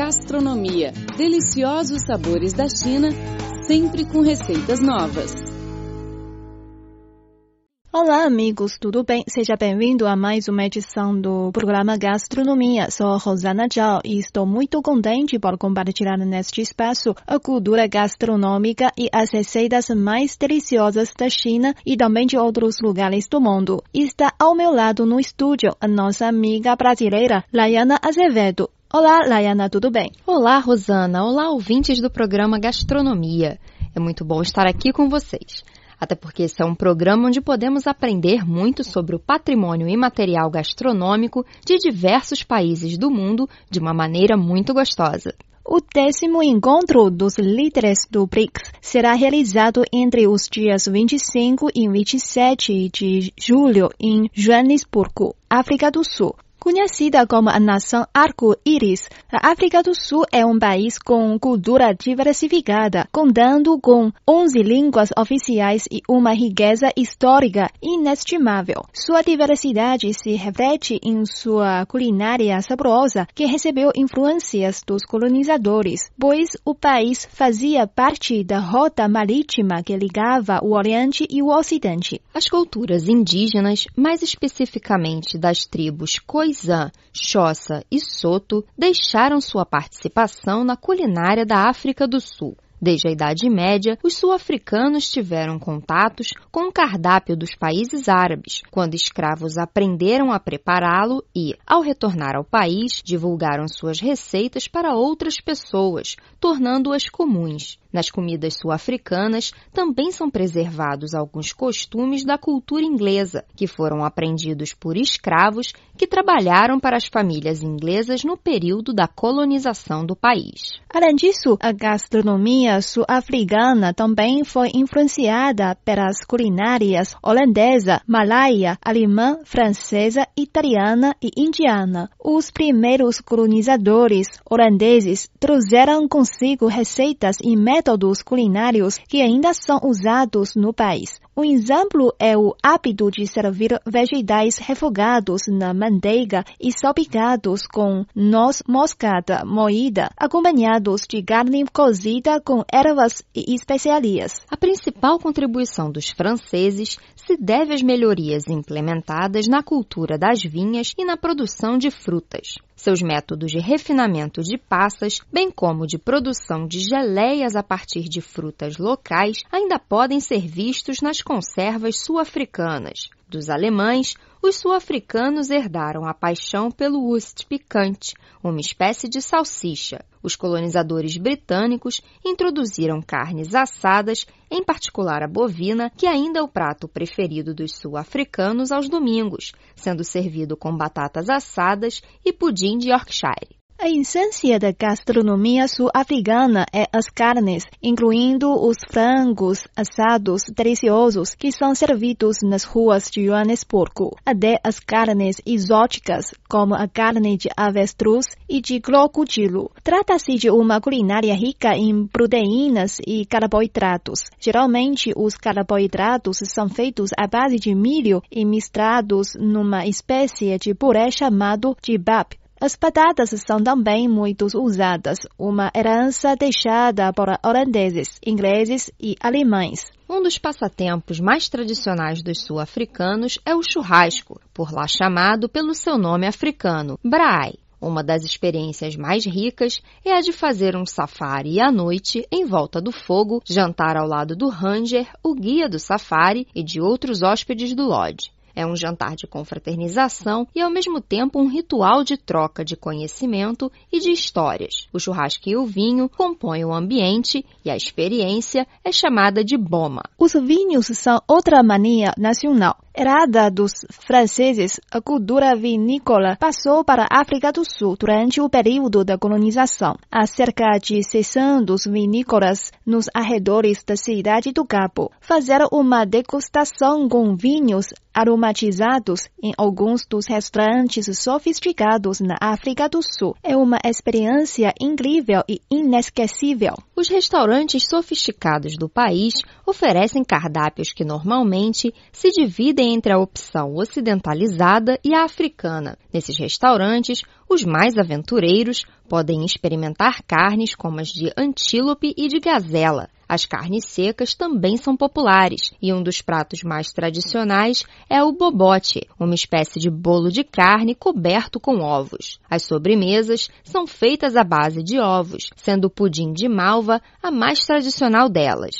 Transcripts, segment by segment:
Gastronomia. Deliciosos sabores da China, sempre com receitas novas. Olá, amigos, tudo bem? Seja bem-vindo a mais uma edição do programa Gastronomia. Sou Rosana Zhao e estou muito contente por compartilhar neste espaço a cultura gastronômica e as receitas mais deliciosas da China e também de outros lugares do mundo. Está ao meu lado no estúdio a nossa amiga brasileira, Laiana Azevedo. Olá, Laiana, tudo bem? Olá, Rosana. Olá, ouvintes do programa Gastronomia. É muito bom estar aqui com vocês até porque esse é um programa onde podemos aprender muito sobre o patrimônio imaterial gastronômico de diversos países do mundo de uma maneira muito gostosa. O décimo encontro dos líderes do BRICS será realizado entre os dias 25 e 27 de julho em Joanesburgo, África do Sul. Conhecida como a nação arco-íris, a África do Sul é um país com cultura diversificada, contando com 11 línguas oficiais e uma riqueza histórica inestimável. Sua diversidade se reflete em sua culinária saborosa, que recebeu influências dos colonizadores, pois o país fazia parte da rota marítima que ligava o Oriente e o Ocidente. As culturas indígenas, mais especificamente das tribos Khoisan, Xhosa e Soto deixaram sua participação na culinária da África do Sul. Desde a Idade Média, os sul-africanos tiveram contatos com o cardápio dos países árabes, quando escravos aprenderam a prepará-lo e, ao retornar ao país, divulgaram suas receitas para outras pessoas, tornando-as comuns. Nas comidas sul-africanas também são preservados alguns costumes da cultura inglesa, que foram aprendidos por escravos que trabalharam para as famílias inglesas no período da colonização do país. Além disso, a gastronomia sul-africana também foi influenciada pelas culinárias holandesa, malaia, alemã, francesa, italiana e indiana. Os primeiros colonizadores holandeses trouxeram consigo receitas e métodos culinários que ainda são usados no país. Um exemplo é o hábito de servir vegetais refogados na manteiga e salpicados com noz moscada moída, acompanhados de carne cozida com ervas e especiarias. A principal contribuição dos franceses se deve às melhorias implementadas na cultura das vinhas e na produção de frutas. Seus métodos de refinamento de passas, bem como de produção de geleias a partir de frutas locais, ainda podem ser vistos nas conservas sul-africanas. Dos alemães, os sul-africanos herdaram a paixão pelo wurst picante, uma espécie de salsicha. Os colonizadores britânicos introduziram carnes assadas, em particular a bovina, que ainda é o prato preferido dos sul-africanos aos domingos, sendo servido com batatas assadas e pudim de Yorkshire. A essência da gastronomia sul-africana é as carnes, incluindo os frangos assados deliciosos que são servidos nas ruas de Joanesburgo, até as carnes exóticas, como a carne de avestruz e de crocodilo. Trata-se de uma culinária rica em proteínas e carboidratos. Geralmente, os carboidratos são feitos à base de milho e misturados numa espécie de puré chamado jibab. As batatas são também muito usadas, uma herança deixada por holandeses, ingleses e alemães. Um dos passatempos mais tradicionais dos sul-africanos é o churrasco, por lá chamado pelo seu nome africano, braai. Uma das experiências mais ricas é a de fazer um safari à noite em volta do fogo, jantar ao lado do ranger, o guia do safari e de outros hóspedes do lodge. É um jantar de confraternização e, ao mesmo tempo, um ritual de troca de conhecimento e de histórias. O churrasco e o vinho compõem o ambiente e a experiência é chamada de boma. Os vinhos são outra mania nacional. Herada dos franceses, a cultura vinícola passou para a África do Sul durante o período da colonização. Há cerca de 600 vinícolas nos arredores da cidade do Cabo. Fazer uma degustação com vinhos aromáticos climatizados em alguns dos restaurantes sofisticados na África do Sul. É uma experiência incrível e inesquecível. Os restaurantes sofisticados do país oferecem cardápios que normalmente se dividem entre a opção ocidentalizada e a africana. Nesses restaurantes, os mais aventureiros podem experimentar carnes como as de antílope e de gazela. As carnes secas também são populares e um dos pratos mais tradicionais é o bobote, uma espécie de bolo de carne coberto com ovos. As sobremesas são feitas à base de ovos, sendo o pudim de malva a mais tradicional delas.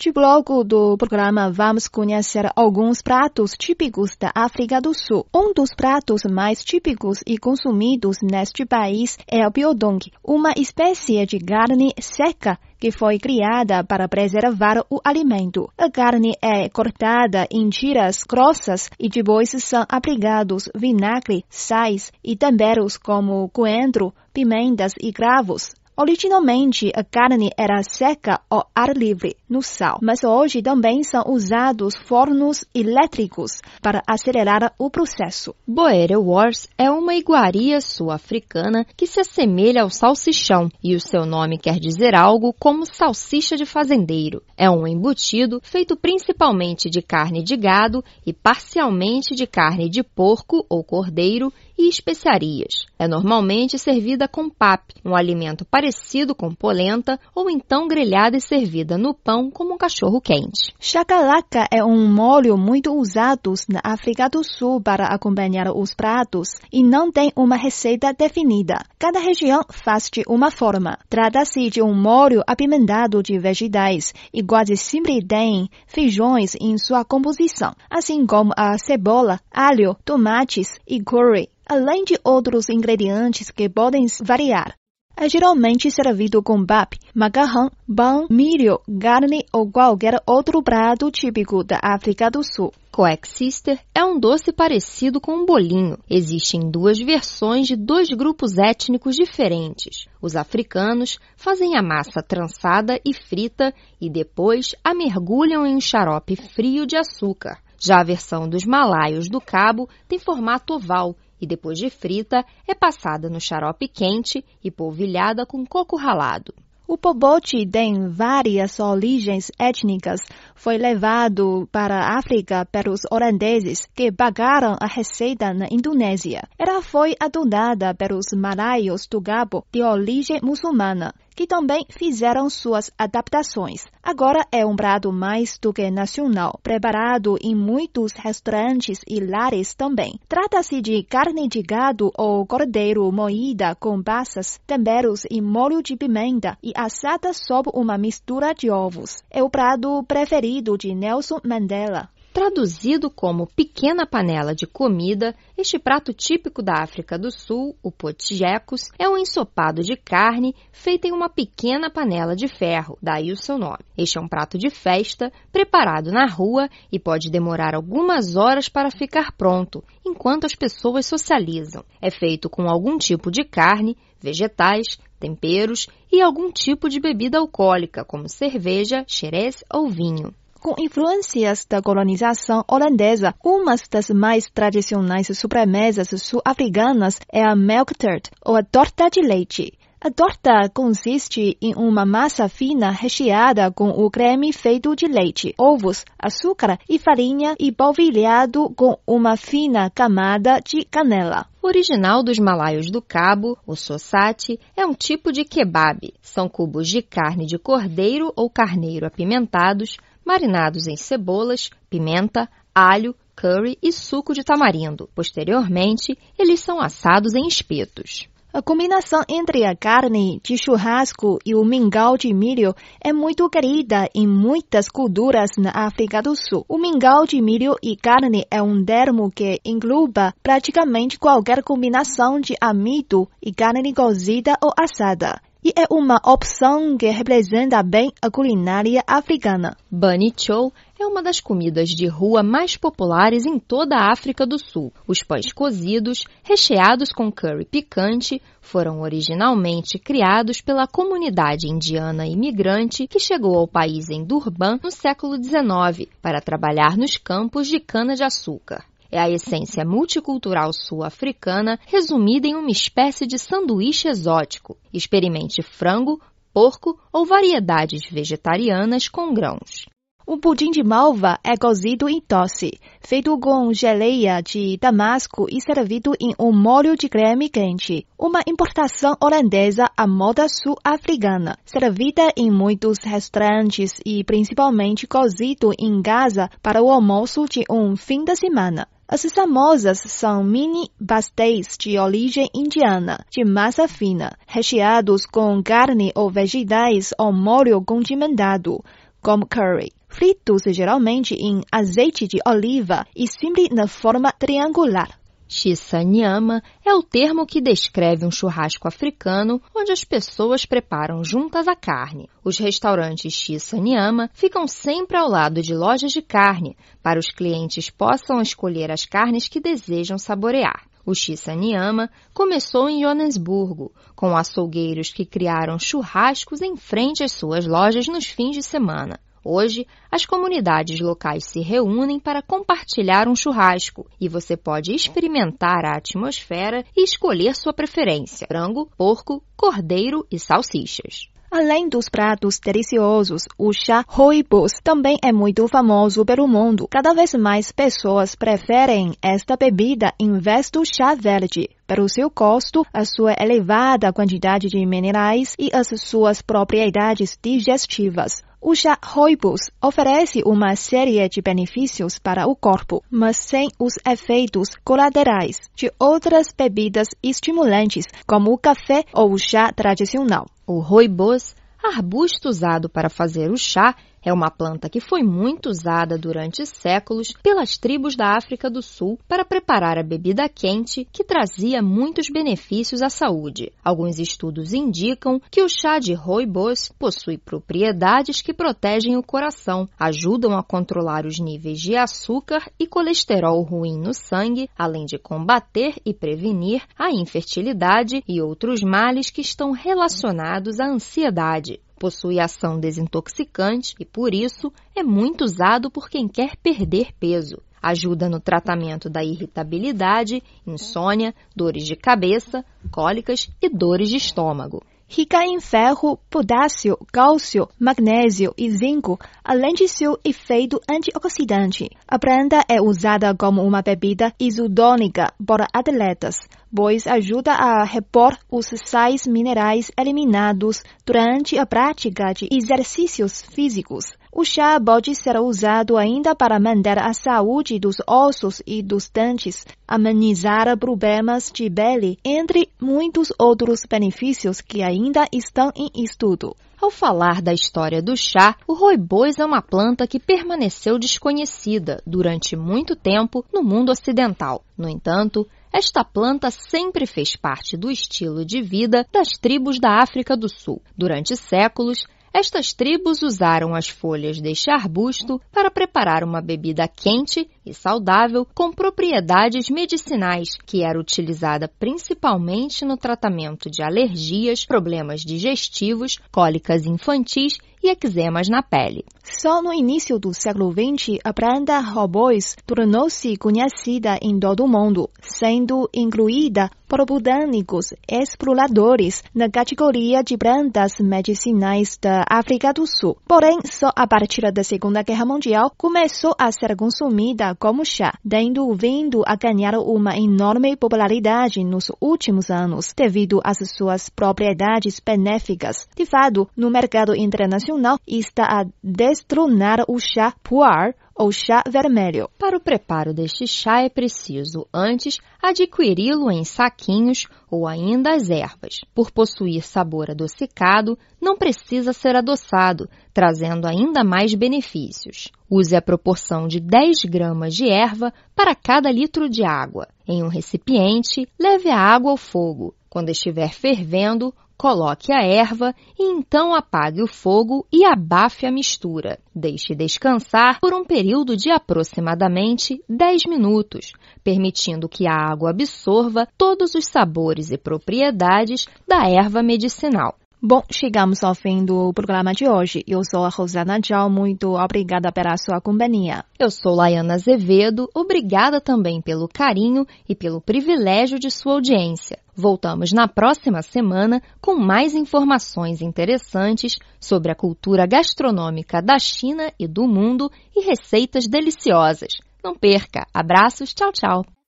Neste bloco do programa, vamos conhecer alguns pratos típicos da África do Sul. Um dos pratos mais típicos e consumidos neste país é o biodong, uma espécie de carne seca que foi criada para preservar o alimento. A carne é cortada em tiras grossas e depois são aplicados vinagre, sais e temperos como coentro, pimentas e cravos. Originalmente, a carne era seca ao ar livre, no sal, mas hoje também são usados fornos elétricos para acelerar o processo. Boere Wars é uma iguaria sul-africana que se assemelha ao salsichão e o seu nome quer dizer algo como salsicha de fazendeiro. É um embutido feito principalmente de carne de gado e parcialmente de carne de porco ou cordeiro e especiarias. É normalmente servida com pap, um alimento parecido com polenta, ou então grelhada e servida no pão como um cachorro quente. Chakalaka é um molho muito usado na África do Sul para acompanhar os pratos e não tem uma receita definida. Cada região faz de uma forma. Trata-se de um molho apimentado de vegetais e quase sempre tem feijões em sua composição, assim como a cebola, alho, tomates e curry além de outros ingredientes que podem variar. É geralmente servido com bap, macarrão, pão, milho, carne ou qualquer outro prato típico da África do Sul. Coexister é um doce parecido com um bolinho. Existem duas versões de dois grupos étnicos diferentes. Os africanos fazem a massa trançada e frita e depois a mergulham em um xarope frio de açúcar. Já a versão dos malaios do Cabo tem formato oval e depois de frita é passada no xarope quente e polvilhada com coco ralado. O pobote tem várias origens étnicas. Foi levado para a África pelos holandeses, que pagaram a receita na Indonésia. Ela foi adorada pelos malaios do Gabo, de origem muçulmana que também fizeram suas adaptações. Agora é um prato mais do que nacional, preparado em muitos restaurantes e lares também. Trata-se de carne de gado ou cordeiro moída com passas, temperos e molho de pimenta e assada sob uma mistura de ovos. É o prato preferido de Nelson Mandela. Traduzido como pequena panela de comida, este prato típico da África do Sul, o potjecos, é um ensopado de carne feito em uma pequena panela de ferro, daí o seu nome. Este é um prato de festa, preparado na rua e pode demorar algumas horas para ficar pronto, enquanto as pessoas socializam. É feito com algum tipo de carne, vegetais, temperos e algum tipo de bebida alcoólica, como cerveja, xerez ou vinho. Com influências da colonização holandesa, uma das mais tradicionais sobremesas sul-africanas é a milk tart, ou a torta de leite. A torta consiste em uma massa fina recheada com o creme feito de leite, ovos, açúcar e farinha e polvilhado com uma fina camada de canela. Original dos Malaios do Cabo, o sosate é um tipo de kebab. São cubos de carne de cordeiro ou carneiro apimentados, marinados em cebolas, pimenta, alho, curry e suco de tamarindo. Posteriormente, eles são assados em espetos. A combinação entre a carne de churrasco e o mingau de milho é muito querida em muitas culturas na África do Sul. O mingau de milho e carne é um termo que engloba praticamente qualquer combinação de amido e carne cozida ou assada. E é uma opção que representa bem a culinária africana. Bunny Chow é uma das comidas de rua mais populares em toda a África do Sul. Os pães cozidos, recheados com curry picante, foram originalmente criados pela comunidade indiana imigrante que chegou ao país em Durban no século XIX para trabalhar nos campos de cana-de-açúcar. É a essência multicultural sul-africana resumida em uma espécie de sanduíche exótico. Experimente frango, porco ou variedades vegetarianas com grãos. O pudim de malva é cozido em tosse, feito com geleia de damasco e servido em um molho de creme quente. Uma importação holandesa à moda sul-africana, servida em muitos restaurantes e principalmente cozido em casa para o almoço de um fim de semana. As famosas são mini pastéis de origem indiana, de massa fina, recheados com carne ou vegetais ou molho condimentado, como curry fritos geralmente em azeite de oliva e sempre na forma triangular. Chisanyama é o termo que descreve um churrasco africano onde as pessoas preparam juntas a carne. Os restaurantes Chisanyama ficam sempre ao lado de lojas de carne, para os clientes possam escolher as carnes que desejam saborear. O Chisanyama começou em Joanesburgo, com açougueiros que criaram churrascos em frente às suas lojas nos fins de semana. Hoje, as comunidades locais se reúnem para compartilhar um churrasco e você pode experimentar a atmosfera e escolher sua preferência: frango, porco, cordeiro e salsichas. Além dos pratos deliciosos, o chá rooibos também é muito famoso pelo mundo. Cada vez mais pessoas preferem esta bebida em vez do chá verde, pelo seu custo, a sua elevada quantidade de minerais e as suas propriedades digestivas. O chá rooibos oferece uma série de benefícios para o corpo, mas sem os efeitos colaterais de outras bebidas estimulantes, como o café ou o chá tradicional. O rooibos, arbusto usado para fazer o chá, é uma planta que foi muito usada durante séculos pelas tribos da África do Sul para preparar a bebida quente que trazia muitos benefícios à saúde. Alguns estudos indicam que o chá de rooibos possui propriedades que protegem o coração, ajudam a controlar os níveis de açúcar e colesterol ruim no sangue, além de combater e prevenir a infertilidade e outros males que estão relacionados à ansiedade possui ação desintoxicante e, por isso, é muito usado por quem quer perder peso. Ajuda no tratamento da irritabilidade, insônia, dores de cabeça, cólicas e dores de estômago rica em ferro, potássio, cálcio, magnésio e zinco, além de seu efeito antioxidante. A planta é usada como uma bebida isodônica por atletas, pois ajuda a repor os sais minerais eliminados durante a prática de exercícios físicos. O chá pode ser usado ainda para manter a saúde dos ossos e dos dentes, amenizar problemas de pele, entre muitos outros benefícios que ainda estão em estudo. Ao falar da história do chá, o rooibos é uma planta que permaneceu desconhecida durante muito tempo no mundo ocidental. No entanto, esta planta sempre fez parte do estilo de vida das tribos da África do Sul. Durante séculos, estas tribos usaram as folhas deste arbusto para preparar uma bebida quente e saudável com propriedades medicinais, que era utilizada principalmente no tratamento de alergias, problemas digestivos, cólicas infantis e eczemas na pele. Só no início do século XX, a planta robôs tornou-se conhecida em todo o mundo, sendo incluída por botânicos exploradores na categoria de plantas medicinais da África do Sul. Porém, só a partir da Segunda Guerra Mundial começou a ser consumida como chá, tendo vindo a ganhar uma enorme popularidade nos últimos anos, devido às suas propriedades benéficas. De fato, no mercado internacional está a destronar o chá puar ou chá vermelho. Para o preparo deste chá é preciso, antes, adquiri-lo em saquinhos ou ainda as ervas. Por possuir sabor adocicado, não precisa ser adoçado, trazendo ainda mais benefícios. Use a proporção de 10 gramas de erva para cada litro de água. Em um recipiente, leve a água ao fogo. Quando estiver fervendo, Coloque a erva e então apague o fogo e abafe a mistura. Deixe descansar por um período de aproximadamente 10 minutos, permitindo que a água absorva todos os sabores e propriedades da erva medicinal. Bom, chegamos ao fim do programa de hoje. Eu sou a Rosana Tchau, muito obrigada pela sua companhia. Eu sou Laiana Azevedo, obrigada também pelo carinho e pelo privilégio de sua audiência. Voltamos na próxima semana com mais informações interessantes sobre a cultura gastronômica da China e do mundo e receitas deliciosas. Não perca! Abraços, tchau, tchau!